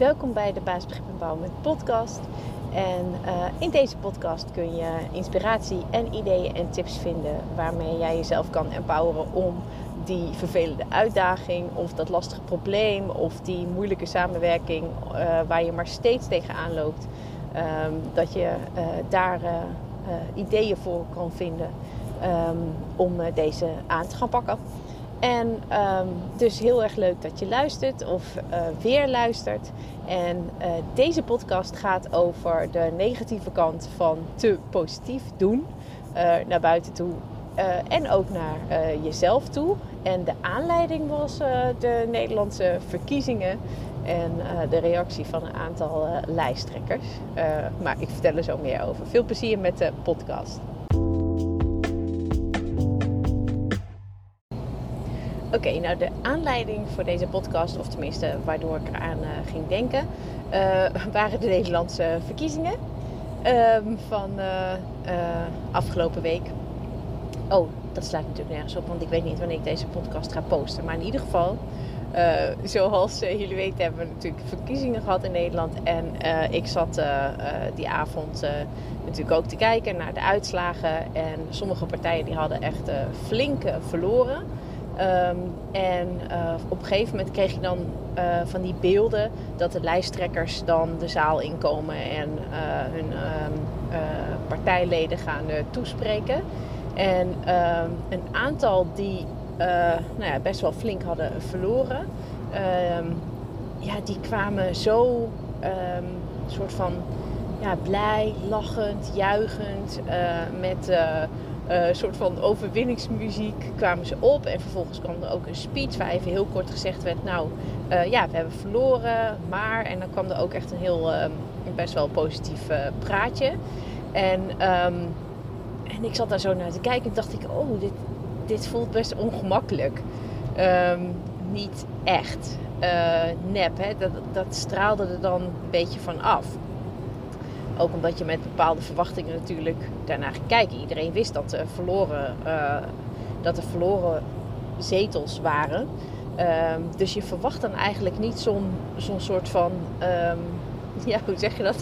Welkom bij de Baasbegrip Empowerment podcast. En uh, in deze podcast kun je inspiratie en ideeën en tips vinden waarmee jij jezelf kan empoweren om die vervelende uitdaging of dat lastige probleem of die moeilijke samenwerking uh, waar je maar steeds tegenaan loopt, um, dat je uh, daar ideeën voor kan vinden um, om deze aan te gaan pakken. En um, dus heel erg leuk dat je luistert of uh, weer luistert. En uh, deze podcast gaat over de negatieve kant van te positief doen uh, naar buiten toe en ook naar jezelf toe. En de aanleiding was de Nederlandse verkiezingen en de reactie van een aantal lijsttrekkers. maar ik vertel er zo meer over. Veel plezier met de podcast. Oké, nou de aanleiding voor deze podcast, of tenminste waardoor ik eraan uh, ging denken, uh, waren de Nederlandse verkiezingen um, van uh, afgelopen week. Oh, dat slaat natuurlijk nergens op, want ik weet niet wanneer ik deze podcast ga posten. Maar in ieder geval, zoals jullie weten, hebben we natuurlijk verkiezingen gehad in Nederland. En ik zat die avond natuurlijk ook te kijken naar de uitslagen. En sommige partijen die hadden echt flink verloren. Um, en uh, op een gegeven moment kreeg je dan uh, van die beelden dat de lijsttrekkers dan de zaal inkomen en uh, hun um, partijleden gaan toespreken. En um, een aantal die nou ja, best wel flink hadden verloren, ja, die kwamen zo soort van ja, blij, lachend, juichend, met een uh, soort van overwinningsmuziek kwamen ze op. En vervolgens kwam er ook een speech waar even heel kort gezegd werd: Nou uh, ja, we hebben verloren, maar. En dan kwam er ook echt een heel uh, best wel positief eh, praatje. En, um, en ik zat daar zo naar te kijken en dacht ik: Oh, dit, dit voelt best ongemakkelijk. Um, niet echt nep, hè? Dat, dat straalde er dan een beetje van af. Ook omdat je met bepaalde verwachtingen natuurlijk daarnaar ging kijken. Iedereen wist dat er verloren, uh, dat er verloren zetels waren. Um, dus je verwacht dan eigenlijk niet zo'n soort van, um, ja, hoe zeg je dat?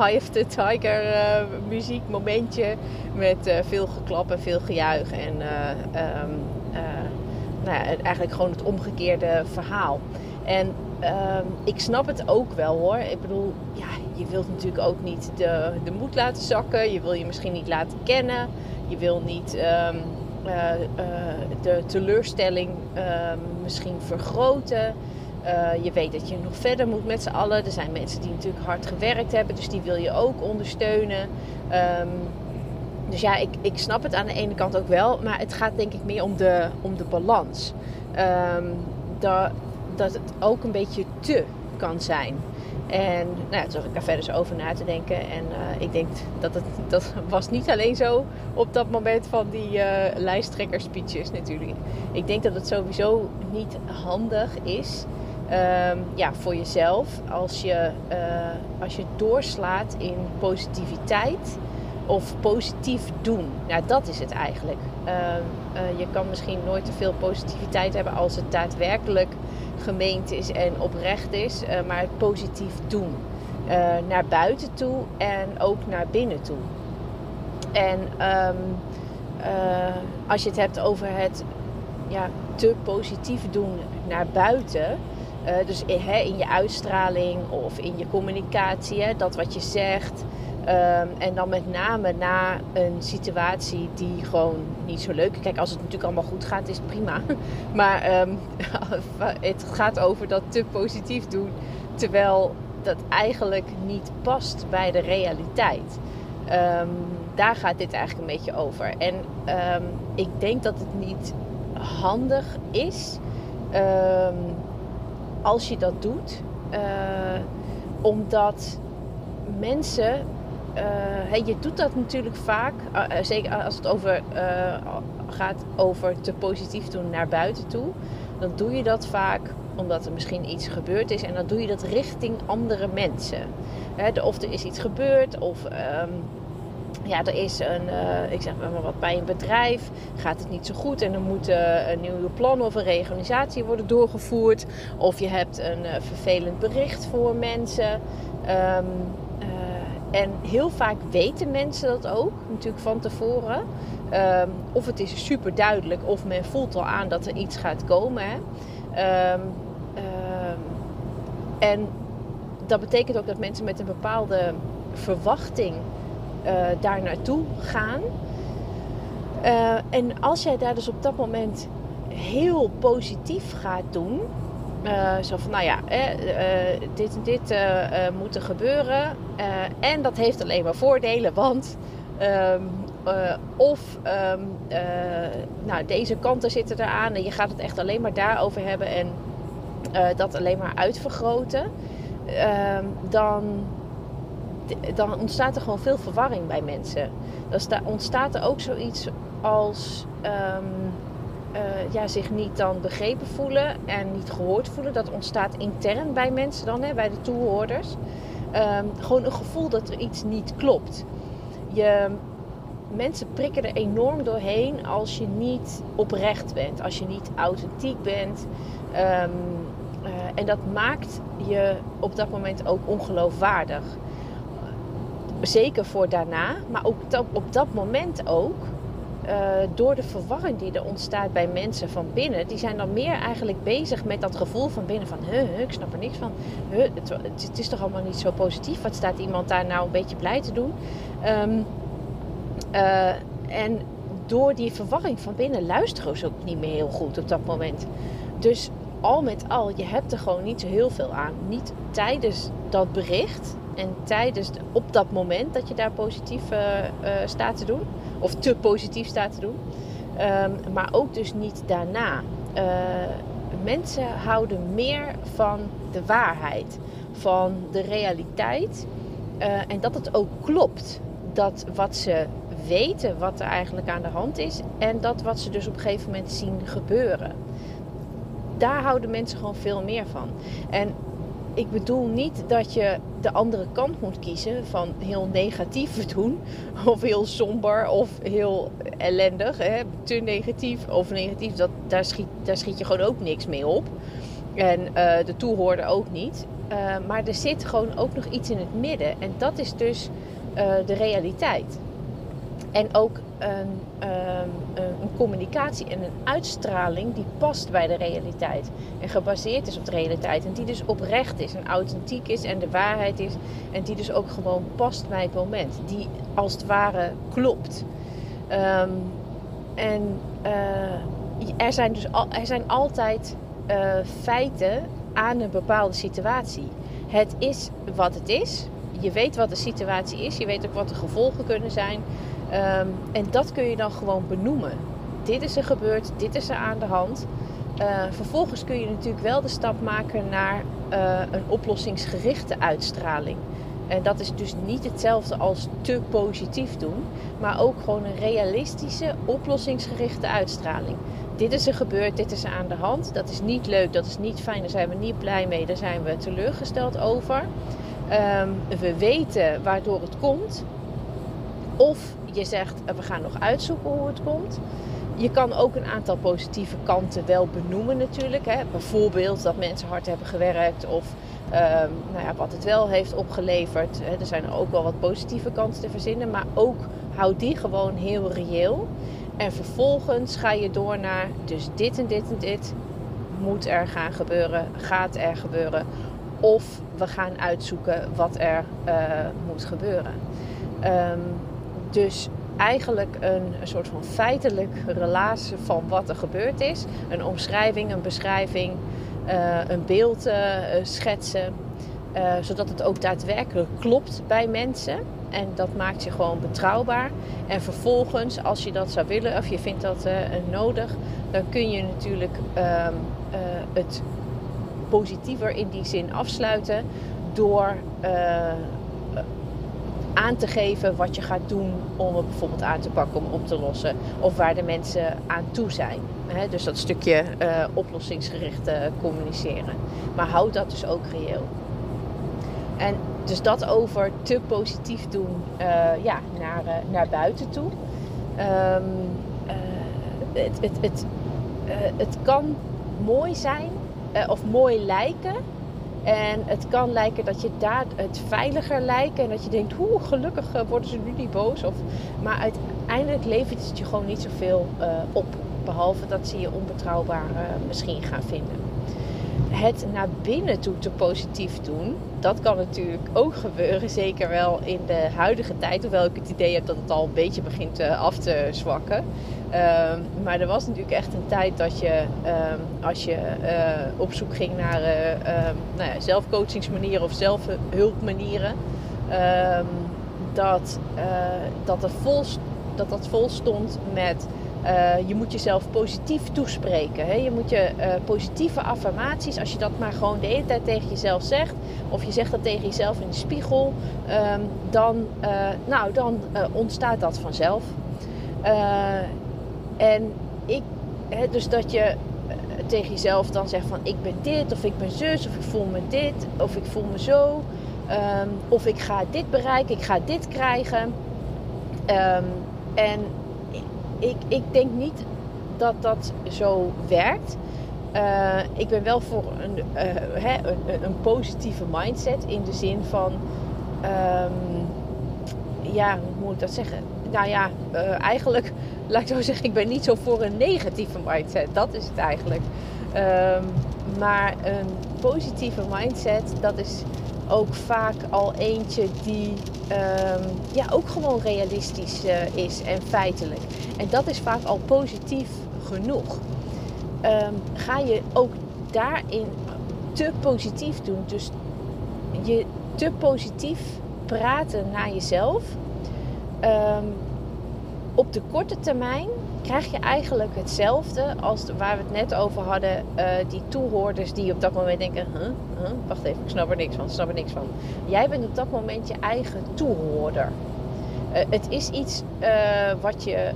High of the Tiger uh, muziek momentje met uh, veel geklap en veel gejuich. En um, nou ja, eigenlijk gewoon het omgekeerde verhaal. En Um, ik snap het ook wel hoor. Ik bedoel, ja, je wilt natuurlijk ook niet de, de moed laten zakken. Je wil je misschien niet laten kennen. Je wil niet um, uh, uh, de teleurstelling uh, misschien vergroten. Eh, je weet dat je nog verder moet met z'n allen. Er zijn mensen die natuurlijk hard gewerkt hebben, dus die wil je ook ondersteunen. Dus ja, ik, ik snap het aan de ene kant ook wel, maar het gaat denk ik meer om de, om de balans. dat het ook een beetje te kan zijn. En nou ja, toen zat ik daar verder over na te denken. En uh, ik denk dat het dat was niet alleen zo op dat moment van die uh, lijsttrekker speeches natuurlijk. Ik denk dat het sowieso niet handig is um, ja, voor jezelf als je, uh, als je doorslaat in positiviteit of positief doen. Nou, dat is het eigenlijk. Uh, je kan misschien nooit te veel positiviteit hebben als het daadwerkelijk gemeend is en oprecht is, uh, maar positief doen. Uh, naar buiten toe en ook naar binnen toe. En um, als je het hebt over het ja, te positief doen naar buiten. dus in, in je uitstraling of in je communicatie, hè, dat wat je zegt, Um, en dan met name na een situatie die gewoon niet zo leuk is. Kijk, als het natuurlijk allemaal goed gaat, is het prima. Maar um, het gaat over dat te positief doen. Terwijl dat eigenlijk niet past bij de realiteit. Um, daar gaat dit eigenlijk een beetje over. En ik denk dat het niet handig is als je dat doet. Uh, omdat mensen uh, je doet dat natuurlijk vaak, uh, zeker als het over, gaat over te positief doen naar buiten toe. Dan doe je dat vaak omdat er misschien iets gebeurd is en dan doe je dat richting andere mensen. Of er is iets gebeurd of um, ja, er is een, ik zeg maar wat, bij een bedrijf gaat het niet zo goed en er moet uh, een nieuwe plan of een reorganisatie worden doorgevoerd. Of je hebt een vervelend bericht voor mensen. Um, en heel vaak weten mensen dat ook, natuurlijk van tevoren. Um, of het is super duidelijk, of men voelt al aan dat er iets gaat komen. Hè. Um, en dat betekent ook dat mensen met een bepaalde verwachting uh, daar naartoe gaan. Uh, en als jij daar dus op dat moment heel positief gaat doen. Uh, zo van, nou ja, dit en dit moet er gebeuren. en dat heeft alleen maar voordelen, want... Um, of um, nou, deze kanten zitten eraan en je gaat het echt alleen maar daarover hebben en dat alleen maar uitvergroten. Ehm, dan dan ontstaat er gewoon veel verwarring bij mensen. Dan ontstaat er ook zoiets als uh, ja, zich niet dan begrepen voelen en niet gehoord voelen. Dat ontstaat intern bij mensen dan, hè, bij de toehoorders. Um, gewoon een gevoel dat er iets niet klopt. Je, mensen prikken er enorm doorheen als je niet oprecht bent, als je niet authentiek bent. Um, uh, en dat maakt je op dat moment ook ongeloofwaardig zeker voor daarna, maar ook op dat moment ook. Uh, door de verwarring die er ontstaat bij mensen van binnen, die zijn dan meer eigenlijk bezig met dat gevoel van binnen van, huh, ik snap er niks van, het, is toch allemaal niet zo positief, wat staat iemand daar nou een beetje blij te doen? Um, uh, en door die verwarring van binnen luisteren ze ook niet meer heel goed op dat moment. Dus al met al, je hebt er gewoon niet zo heel veel aan. Niet tijdens dat bericht, en tijdens, op dat moment dat je daar positief uh, staat te doen, of te positief staat te doen, um, maar ook dus niet daarna. Uh, mensen houden meer van de waarheid, van de realiteit en dat het ook klopt. Dat wat ze weten, wat er eigenlijk aan de hand is en dat wat ze dus op een gegeven moment zien gebeuren. Daar houden mensen gewoon veel meer van. En ik bedoel niet dat je de andere kant moet kiezen van heel negatief doen of heel somber of heel ellendig. Hè? Te negatief of negatief, dat, daar, schiet, daar schiet je gewoon ook niks mee op. En uh, de toehoorder ook niet. Uh, maar er zit gewoon ook nog iets in het midden. En dat is dus uh, de realiteit. En ook een, um, een, communicatie en een uitstraling die past bij de realiteit. En gebaseerd is op de realiteit. En die dus oprecht is en authentiek is en de waarheid is. En die dus ook gewoon past bij het moment. Die als het ware klopt. Um, en uh, er zijn dus er zijn altijd uh, feiten aan een bepaalde situatie. Het is wat het is. Je weet wat de situatie is. Je weet ook wat de gevolgen kunnen zijn. Um, en dat kun je dan gewoon benoemen. Dit is er gebeurd, dit is er aan de hand. Uh, vervolgens kun je natuurlijk wel de stap maken naar uh, een oplossingsgerichte uitstraling. En dat is dus niet hetzelfde als te positief doen, maar ook gewoon een realistische, oplossingsgerichte uitstraling. Dit is er gebeurd, dit is er aan de hand. Dat is niet leuk, dat is niet fijn, daar zijn we niet blij mee, daar zijn we teleurgesteld over. Um, we weten waardoor het komt. Of je zegt, eh, we gaan nog uitzoeken hoe het komt. Je kan ook een aantal positieve kanten wel benoemen natuurlijk. Hè. Bijvoorbeeld dat mensen hard hebben gewerkt of um, nou ja, wat het wel heeft opgeleverd. Er zijn ook wel wat positieve kanten te verzinnen, maar ook houd die gewoon heel reëel. En vervolgens ga je door naar dus dit en dit en dit moet er gaan gebeuren, gaat er gebeuren. Of we gaan uitzoeken wat er uh, moet gebeuren. Um, dus eigenlijk een, een, soort van feitelijk relatie van wat er gebeurd is. Een omschrijving, een beschrijving, uh, een beeld uh, schetsen. Uh, zodat het ook daadwerkelijk klopt bij mensen. En dat maakt je gewoon betrouwbaar. En vervolgens, als je dat zou willen of je vindt dat nodig, dan kun je natuurlijk ehm, het positiever in die zin afsluiten door aan te geven wat je gaat doen om het bijvoorbeeld aan te pakken, om op te lossen. Of waar de mensen aan toe zijn. dus dat stukje uh, oplossingsgericht uh, communiceren. Maar houd dat dus ook reëel. en dus dat over te positief doen ja, naar, naar buiten toe. Ehm, het, het, het, het kan mooi zijn of mooi lijken en het kan lijken dat je daar het veiliger lijkt. En dat je denkt, hoe gelukkig eh, worden ze nu niet boos. Of, maar uiteindelijk levert het je gewoon niet zoveel uh, op. Behalve dat ze je onbetrouwbaar uh, misschien gaan vinden. Het naar binnen toe te positief doen, dat kan natuurlijk ook gebeuren. Zeker wel in de huidige tijd. Hoewel ik het idee heb dat het al een beetje begint af te zwakken. Ehm, maar er was natuurlijk echt een tijd dat je, ehm, als je uh, op zoek ging naar uh, um, nou ja, zelfcoachingsmanieren of zelfhulpmanieren, dat, dat, er vol, dat dat vol stond met je moet jezelf positief toespreken. Hè? Je moet je positieve affirmaties, als je dat maar gewoon de hele tijd tegen jezelf zegt, of je zegt dat tegen jezelf in de spiegel, dan, nou, dan ontstaat dat vanzelf. En ik, hè, dus dat je eh, tegen jezelf dan zegt van ik ben dit, of ik ben zus, of ik voel me dit, of ik voel me zo. Um, of ik ga dit bereiken, ik ga dit krijgen. Um, en ik, ik denk niet dat dat zo werkt. Uh, ik ben wel voor een, uh, hè, een, positieve mindset in de zin van, um, ja, hoe moet ik dat zeggen? Nou ja, uh, eigenlijk laat ik zo zeggen, ik ben niet zo voor een negatieve mindset. Dat is het eigenlijk. Um, maar een positieve mindset, dat is ook vaak al eentje die um, ja, ook gewoon realistisch uh, is en feitelijk. En dat is vaak al positief genoeg. Um, ga je ook daarin te positief doen, dus je te positief praten naar jezelf. Um, op de korte termijn krijg je eigenlijk hetzelfde als waar we het net over hadden. Uh, die toehoorders die op dat moment denken: huh, wacht even, ik snap er niks van, snap er niks van. Jij bent op dat moment je eigen toehoorder. Uh, het is iets uh, wat je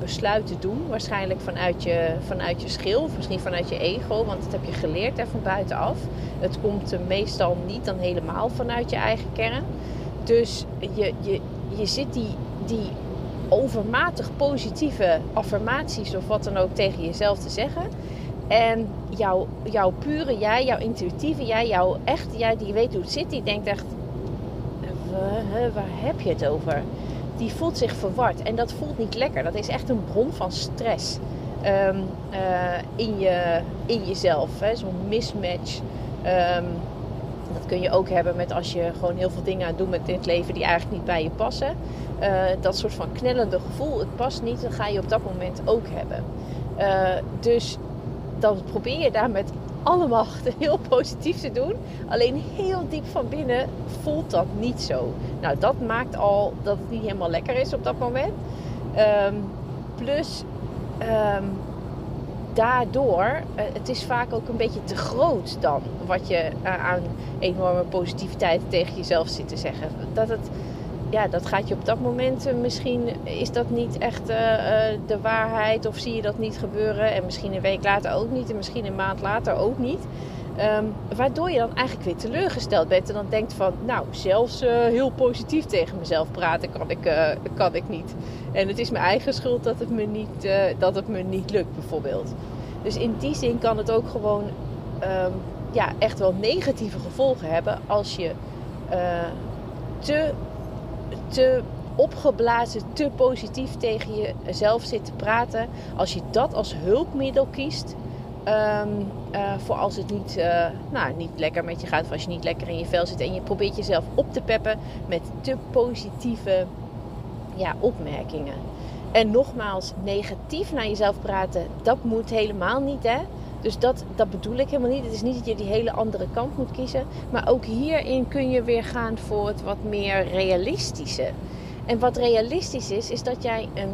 besluit te doen, waarschijnlijk vanuit je, vanuit je schil, misschien vanuit je ego, want dat heb je geleerd er van buitenaf. Het komt meestal niet dan helemaal vanuit je eigen kern. Dus je, je, je zit die, die overmatig positieve affirmaties of wat dan ook tegen jezelf te zeggen. En jouw, jouw pure jij, jouw intuïtieve jij, jouw echte jij, die weet hoe het zit, die denkt echt: waar heb je het over? Die voelt zich verward en dat voelt niet lekker. Dat is echt een bron van stress um, uh, in, je, in jezelf. Zo'n mismatch. Dat kun je ook hebben met als je gewoon heel veel dingen aan het doen bent in het leven die eigenlijk niet bij je passen. Uh, dat soort van knellende gevoel, het past niet, dan ga je op dat moment ook hebben. Uh, dus dan probeer je daar met alle macht heel positief te doen. Alleen heel diep van binnen voelt dat niet zo. Nou, dat maakt al dat het niet helemaal lekker is op dat moment. Um, plus, um, daardoor, uh, het is vaak ook een beetje te groot dan wat je uh, aan enorme positiviteit tegen jezelf zit te zeggen. Dat het ja, dat gaat je op dat moment eh, misschien is dat niet echt de waarheid of zie je dat niet gebeuren en misschien een week later ook niet en misschien een maand later ook niet. Um, waardoor je dan eigenlijk weer teleurgesteld bent en dan denkt van, nou, zelfs uh, heel positief tegen mezelf praten kan ik, uh, kan ik niet. En het is mijn eigen schuld dat het me niet, uh, dat het me niet lukt, bijvoorbeeld. Dus in die zin kan het ook gewoon um, ja, echt wel negatieve gevolgen hebben als je te te opgeblazen, te positief tegen jezelf zit te praten. Als je dat als hulpmiddel kiest. Um, uh, voor als het niet, uh, nou, niet lekker met je gaat, of als je niet lekker in je vel zit en je probeert jezelf op te peppen met te positieve ja, opmerkingen. En nogmaals, negatief naar jezelf praten, dat moet helemaal niet, hè? Dus dat, dat bedoel ik helemaal niet. Het is niet dat je die hele andere kant moet kiezen. Maar ook hierin kun je weer gaan voor het wat meer realistische. En wat realistisch is, is dat jij een,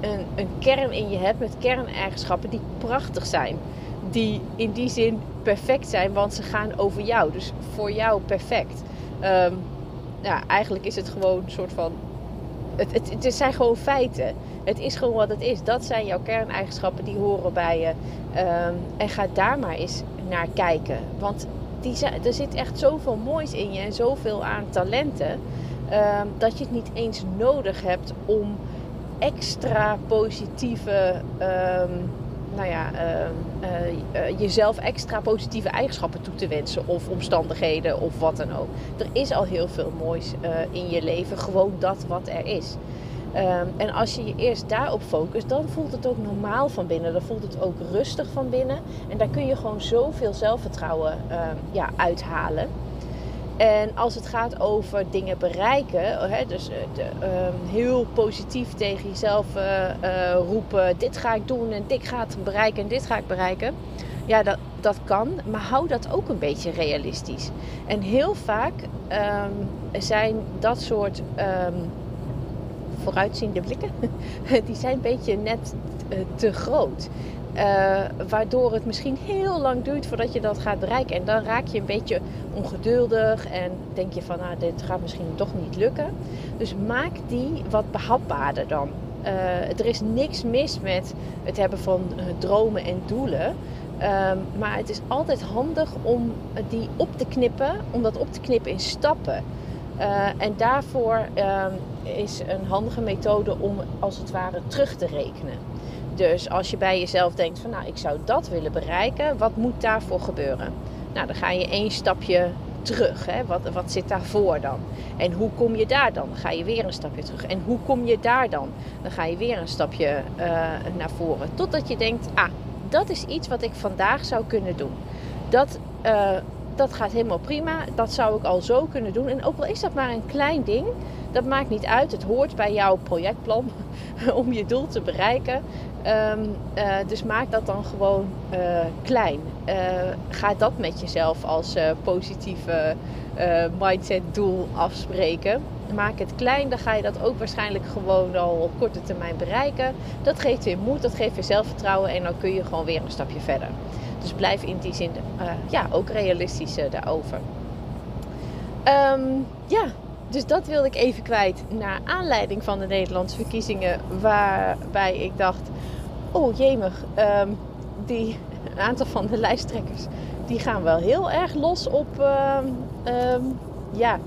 een, een kern in je hebt met kerneigenschappen die prachtig zijn. Die in die zin perfect zijn, want ze gaan over jou. Dus voor jou perfect. Um, ja, eigenlijk is het gewoon een soort van. Het, het, het zijn gewoon feiten. Het is gewoon wat het is. Dat zijn jouw kerneigenschappen, die horen bij je. Um, en ga daar maar eens naar kijken. Want die, er zit echt zoveel moois in je en zoveel aan talenten. Ehm, dat je het niet eens nodig hebt om extra positieve, ehm, nou ja, ehm, eh, eh, jezelf extra positieve eigenschappen toe te wensen of omstandigheden of wat dan ook. Er is al heel veel moois uh, in je leven, gewoon dat wat er is. en als je je eerst daarop focust, dan voelt het ook normaal van binnen. Dan voelt het ook rustig van binnen. En daar kun je gewoon zoveel zelfvertrouwen ja, uithalen. En als het gaat over dingen bereiken, hè, dus eh, de, ehm, heel positief tegen jezelf uh, roepen: dit ga ik doen en dit ga ik bereiken en dit ga ik bereiken. Ja, dat, dat kan, maar hou dat ook een beetje realistisch. En heel vaak um, zijn dat soort um, vooruitziende blikken, die zijn een beetje net te groot. Uh, waardoor het misschien heel lang duurt voordat je dat gaat bereiken. En dan raak je een beetje ongeduldig en denk je van, nou, dit gaat misschien toch niet lukken. Dus maak die wat behapbaarder dan. Uh, er is niks mis met het hebben van uh, dromen en doelen. Um, maar het is altijd handig om die op te knippen, om dat op te knippen in stappen. en daarvoor um, is een handige methode om als het ware terug te rekenen. Dus als je bij jezelf denkt van nou, ik zou dat willen bereiken, wat moet daarvoor gebeuren? Nou, dan ga je één stapje terug. Hè? Wat, wat zit daarvoor dan? En hoe kom je daar dan? Dan ga je weer een stapje terug. En hoe kom je daar dan? Dan ga je weer een stapje uh, naar voren. Totdat je denkt, ah, dat is iets wat ik vandaag zou kunnen doen. Dat, uh, dat gaat helemaal prima. Dat zou ik al zo kunnen doen. En ook al is dat maar een klein ding, dat maakt niet uit. Het hoort bij jouw projectplan om je doel te bereiken. Um, uh, dus maak dat dan gewoon uh, klein. Uh, ga dat met jezelf als positieve mindset doel afspreken. Maak het klein, dan ga je dat ook waarschijnlijk gewoon al op korte termijn bereiken. Dat geeft weer moed, dat geeft weer zelfvertrouwen en dan kun je gewoon weer een stapje verder. Dus blijf in die zin ja, ook realistisch daarover. Um, ja, dus dat wilde ik even kwijt naar aanleiding van de Nederlandse verkiezingen. Waarbij ik dacht, oh jemig, um, die, een aantal van de lijsttrekkers... die gaan wel heel erg los op um, ja,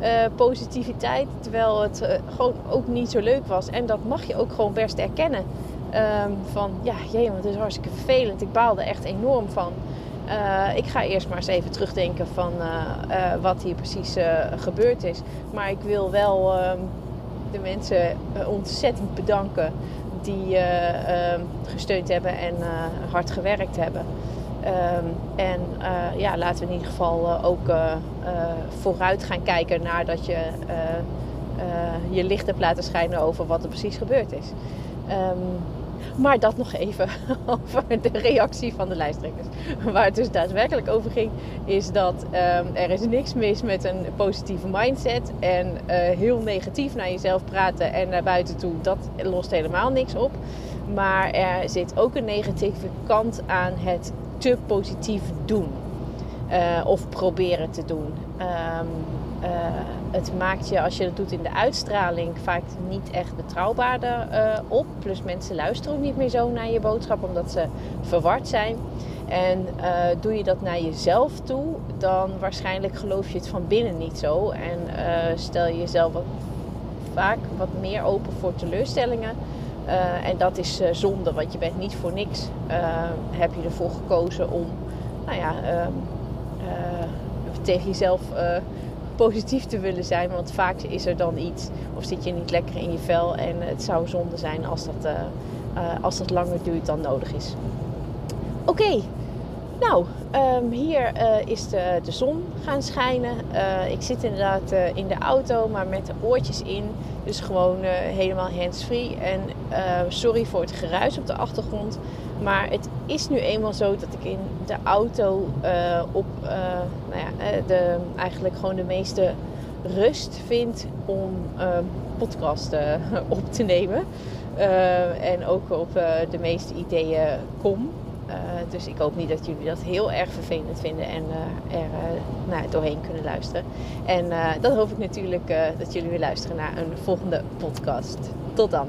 uh, positiviteit. Terwijl het gewoon ook niet zo leuk was. En dat mag je ook gewoon best erkennen. Van, ja jemig, het is hartstikke vervelend. Ik baalde echt enorm van... Uh, ik ga eerst maar eens even terugdenken van uh, uh, wat hier precies gebeurd is. Maar ik wil wel ehm, de mensen ontzettend bedanken die ehm, gesteund hebben en hard gewerkt hebben. En ja, laten we in ieder geval ook vooruit gaan kijken naar dat je je licht hebt laten schijnen over wat er precies gebeurd is. Maar dat nog even over de reactie van de lijsttrekkers. Waar het dus daadwerkelijk over ging, is dat um, er is niks mis met een positieve mindset. En uh, heel negatief naar jezelf praten en naar buiten toe, dat lost helemaal niks op. Maar er zit ook een negatieve kant aan het te positief doen. Uh, of proberen te doen. Um, uh, het maakt je, als je dat doet in de uitstraling, vaak niet echt betrouwbaarder uh, op. Plus mensen luisteren ook niet meer zo naar je boodschap, omdat ze verward zijn. En uh, doe je dat naar jezelf toe, dan waarschijnlijk geloof je het van binnen niet zo. En stel je jezelf vaak wat meer open voor teleurstellingen. en dat is zonde, want je bent niet voor niks. heb je ervoor gekozen om, nou ja, ehm, tegen jezelf positief te willen zijn. Want vaak is er dan iets of zit je niet lekker in je vel. En het zou zonde zijn als dat, uh, uh, als dat langer duurt dan nodig is. Oké, nou, um, hier uh, is de, de, zon gaan schijnen. ik zit inderdaad in de auto, maar met de oortjes in. Dus gewoon helemaal hands-free. En sorry voor het geruis op de achtergrond. Maar het is nu eenmaal zo dat ik in de auto uh, op uh, nou ja, eh, de, eigenlijk gewoon de meeste rust vind om uh, podcasten op te nemen. en ook op de meeste ideeën kom. dus ik hoop niet dat jullie dat heel erg vervelend vinden en er nou, doorheen kunnen luisteren. En dan hoop ik natuurlijk dat jullie weer luisteren naar een volgende podcast. Tot dan.